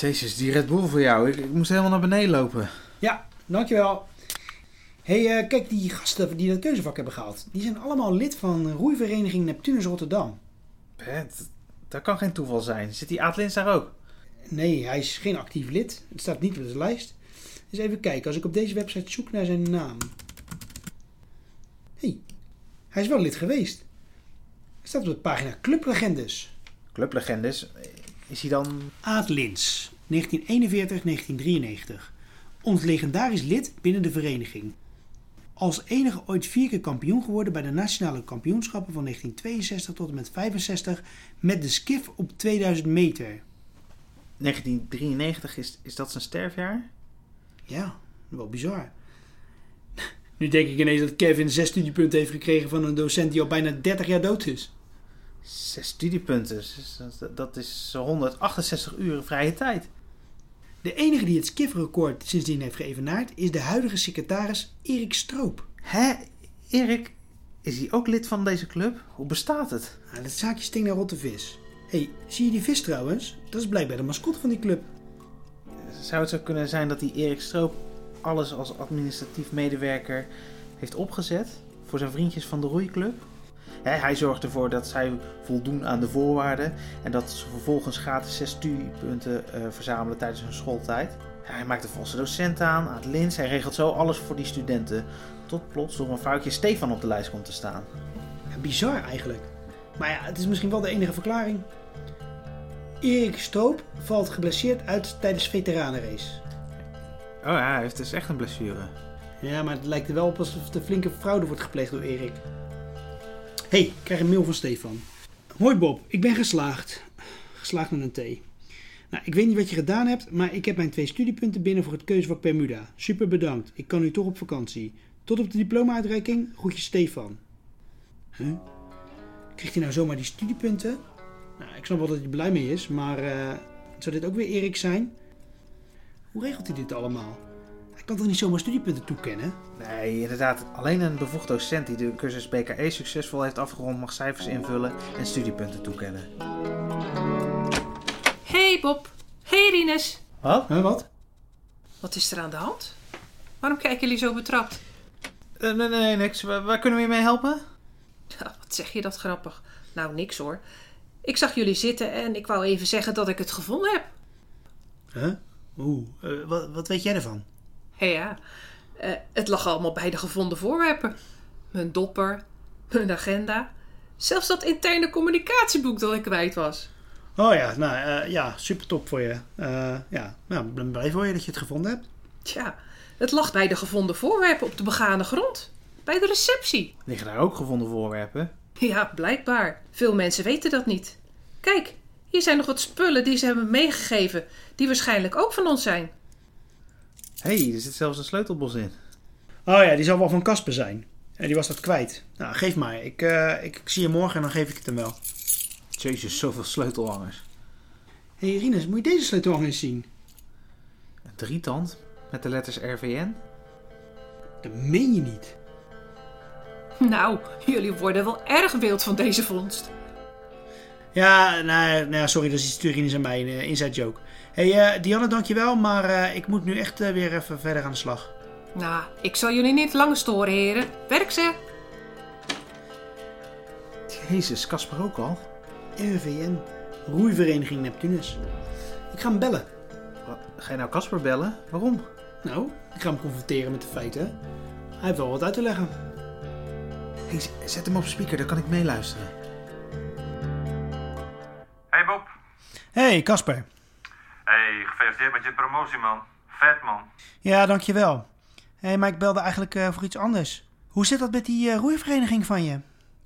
Jezus, die Red Bull voor jou. Ik, ik moest helemaal naar beneden lopen. Ja, dankjewel. hey, eh, kijk, die gasten die dat keuzevak hebben gehaald, die zijn allemaal lid van roeivereniging Neptunus Rotterdam. Hè, dat, dat kan geen toeval zijn. Zit die Aad Lins daar ook? Nee, hij is geen actief lid. Het staat niet op de lijst. Dus even kijken, als ik op deze website zoek naar zijn naam. hey, hij is wel lid geweest. Hij staat op de pagina Clublegendes. Clublegendes. Is hij dan... Aad Lins, 1941-1993. Ons legendarisch lid binnen de vereniging. Als enige ooit vier keer kampioen geworden bij de nationale kampioenschappen van 1962 tot en met 65 met de skif op 2000 meter. 1993, is, is dat zijn sterfjaar? Ja, wel bizar. Nu denk ik ineens dat Kevin zes studiepunten heeft gekregen van een docent die al bijna 30 jaar dood is. Zes studiepunten. Dat- is 168 uur vrije tijd. De enige die het skifrecord sindsdien heeft geëvenaard is de huidige secretaris Erik Stroop. Hè? Erik, is hij ook lid van deze club? Hoe bestaat het? Nou, dat zaakje stinkt naar rotte vis. hey, zie je die vis trouwens? Dat is blijkbaar de mascotte van die club. Zou het zo kunnen zijn dat die Erik Stroop alles als administratief medewerker heeft opgezet voor zijn vriendjes van de roeiclub? Hè, hij zorgt ervoor dat zij voldoen aan de voorwaarden en dat ze vervolgens gratis zes studiepunten eh, verzamelen tijdens hun schooltijd. Hij maakt de valse docent aan, aan het lins, hij regelt zo alles voor die studenten. Tot plots door een vrouwtje Stefan op de lijst komt te staan. Ja, bizar eigenlijk. Maar ja, het is misschien wel de enige verklaring. Erik Stroop valt geblesseerd uit tijdens veteranenrace. Oh ja, hij heeft dus echt een blessure. Ja, maar het lijkt er wel op alsof er flinke fraude wordt gepleegd door Erik. Hey, ik krijg een mail van Stefan. Hoi Bob, ik ben geslaagd. Geslaagd met een T. Nou, ik weet niet wat je gedaan hebt, maar ik heb mijn twee studiepunten binnen voor het keuzevak Bermuda. Super bedankt. Ik kan nu toch op vakantie. Tot op de diploma-uitreiking. Groetjes Stefan. Huh? Krijgt hij nou zomaar die studiepunten? Nou, ik snap wel dat hij blij mee is, maar eh, zou dit ook weer Erik zijn? Hoe regelt hij dit allemaal? Hij kan toch niet zomaar studiepunten toekennen? Nee, inderdaad. Alleen een bevoegd docent die de cursus BKE succesvol heeft afgerond mag cijfers invullen en studiepunten toekennen. Hey Bob. Hey Rinus. Wat? Huh, wat? Wat is er aan de hand? Waarom kijken jullie zo betrapt? Eh, nee, nee, niks. Waar, waar kunnen we je mee helpen? Ja, wat zeg je dat grappig? Nou, niks hoor. Ik zag jullie zitten en ik wou even zeggen dat ik het gevonden heb. Huh? Oeh, eh, wat, wat weet jij ervan? Hé ja, eh, het lag allemaal bij de gevonden voorwerpen. Mijn dopper, mijn agenda. Zelfs dat interne communicatieboek dat ik kwijt was. Oh ja, nou eh, ja, super top voor je. Eh, ja, nou, ik ben blij voor je dat je het gevonden hebt. Tja, het lag bij de gevonden voorwerpen op de begane grond. Bij de receptie. Liggen daar ook gevonden voorwerpen? Ja, blijkbaar. Veel mensen weten dat niet. Kijk, hier zijn nog wat spullen die ze hebben meegegeven, die waarschijnlijk ook van ons zijn. Hé, hey, er zit zelfs een sleutelbos in. Oh ja, die zal wel van Casper zijn. En die was dat kwijt. Nou, geef maar. Ik, eh, ik, ik zie je morgen en dan geef ik het hem wel. Jezus, zoveel sleutelhangers. Hé hey, Rinus, moet je deze sleutel nog eens zien? Een drietand met de letters RVN. Dat meen je niet. Nou, jullie worden wel erg wild van deze vondst. Ja, nou, nou ja, sorry, dat is iets te Rinus en mij. Een eh, inside joke. Hé hey, eh, Dianne, dankjewel. Maar eh, ik moet nu echt weer even verder aan de slag. Nou, ik zal jullie niet lang storen, heren. Werk ze. Jezus, Casper ook al? RVN, Roeivereniging Neptunus. Ik ga hem bellen. Wat, Ga je nou Casper bellen? Waarom? Nou, ik ga hem confronteren met de feiten. Hij heeft wel wat uit te leggen. Hey, zet hem op speaker, dan kan ik meeluisteren. Hey, Casper. Hey, gefeliciteerd met je promotie, man. Vet, man. Ja, dankjewel. Hé, hey, maar ik belde eigenlijk eh, voor iets anders. Hoe zit dat met die eh, roeivereniging van je?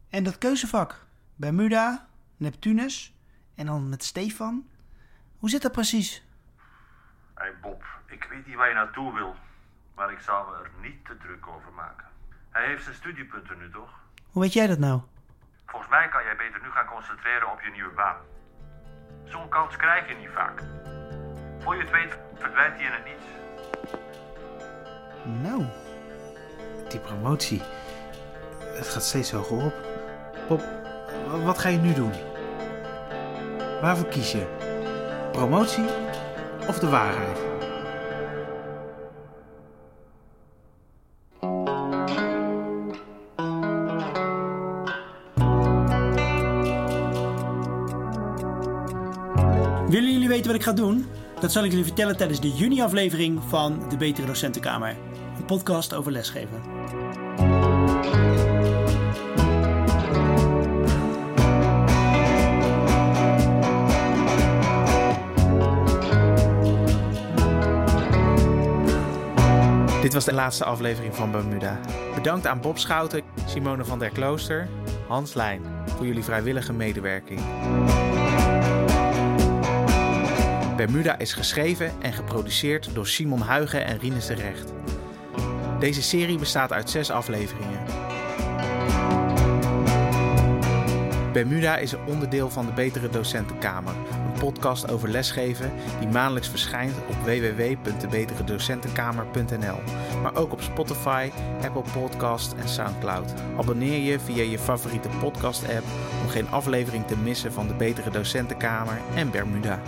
En dat keuzevak? Bermuda, Neptunus en dan met Stefan? Hoe zit dat precies? Hey Bob, ik weet niet waar je naartoe wil. Maar ik zal me er niet te druk over maken. Hij heeft zijn studiepunten nu, toch? Hoe weet jij dat nou? Volgens mij kan jij beter nu gaan concentreren op je nieuwe baan. Zo'n kans krijg je niet vaak. Voor je het weet verdwijnt hij in het niets. Nou, Die promotie. Het gaat steeds hoger op. Wa- wat ga je nu doen? Waarvoor kies je? Promotie of de waarheid? Willen jullie weten wat ik ga doen? Dat zal ik jullie vertellen tijdens de juni-aflevering van De Betere Docentenkamer. Een podcast over lesgeven. Dit was de laatste aflevering van Bermuda. Bedankt aan Bob Schouten, Simone van der Klooster, Hans Lijn voor jullie vrijwillige medewerking. Bermuda is geschreven en geproduceerd door Simon Huigen en Rinus de Recht. Deze serie bestaat uit zes afleveringen. Bermuda is een onderdeel van de Betere Docentenkamer, een podcast over lesgeven die maandelijks verschijnt op www.debeteredocentenkamer.nl, maar ook op Spotify, Apple Podcast en SoundCloud. Abonneer je via je favoriete podcast-app om geen aflevering te missen van de Betere Docentenkamer en Bermuda.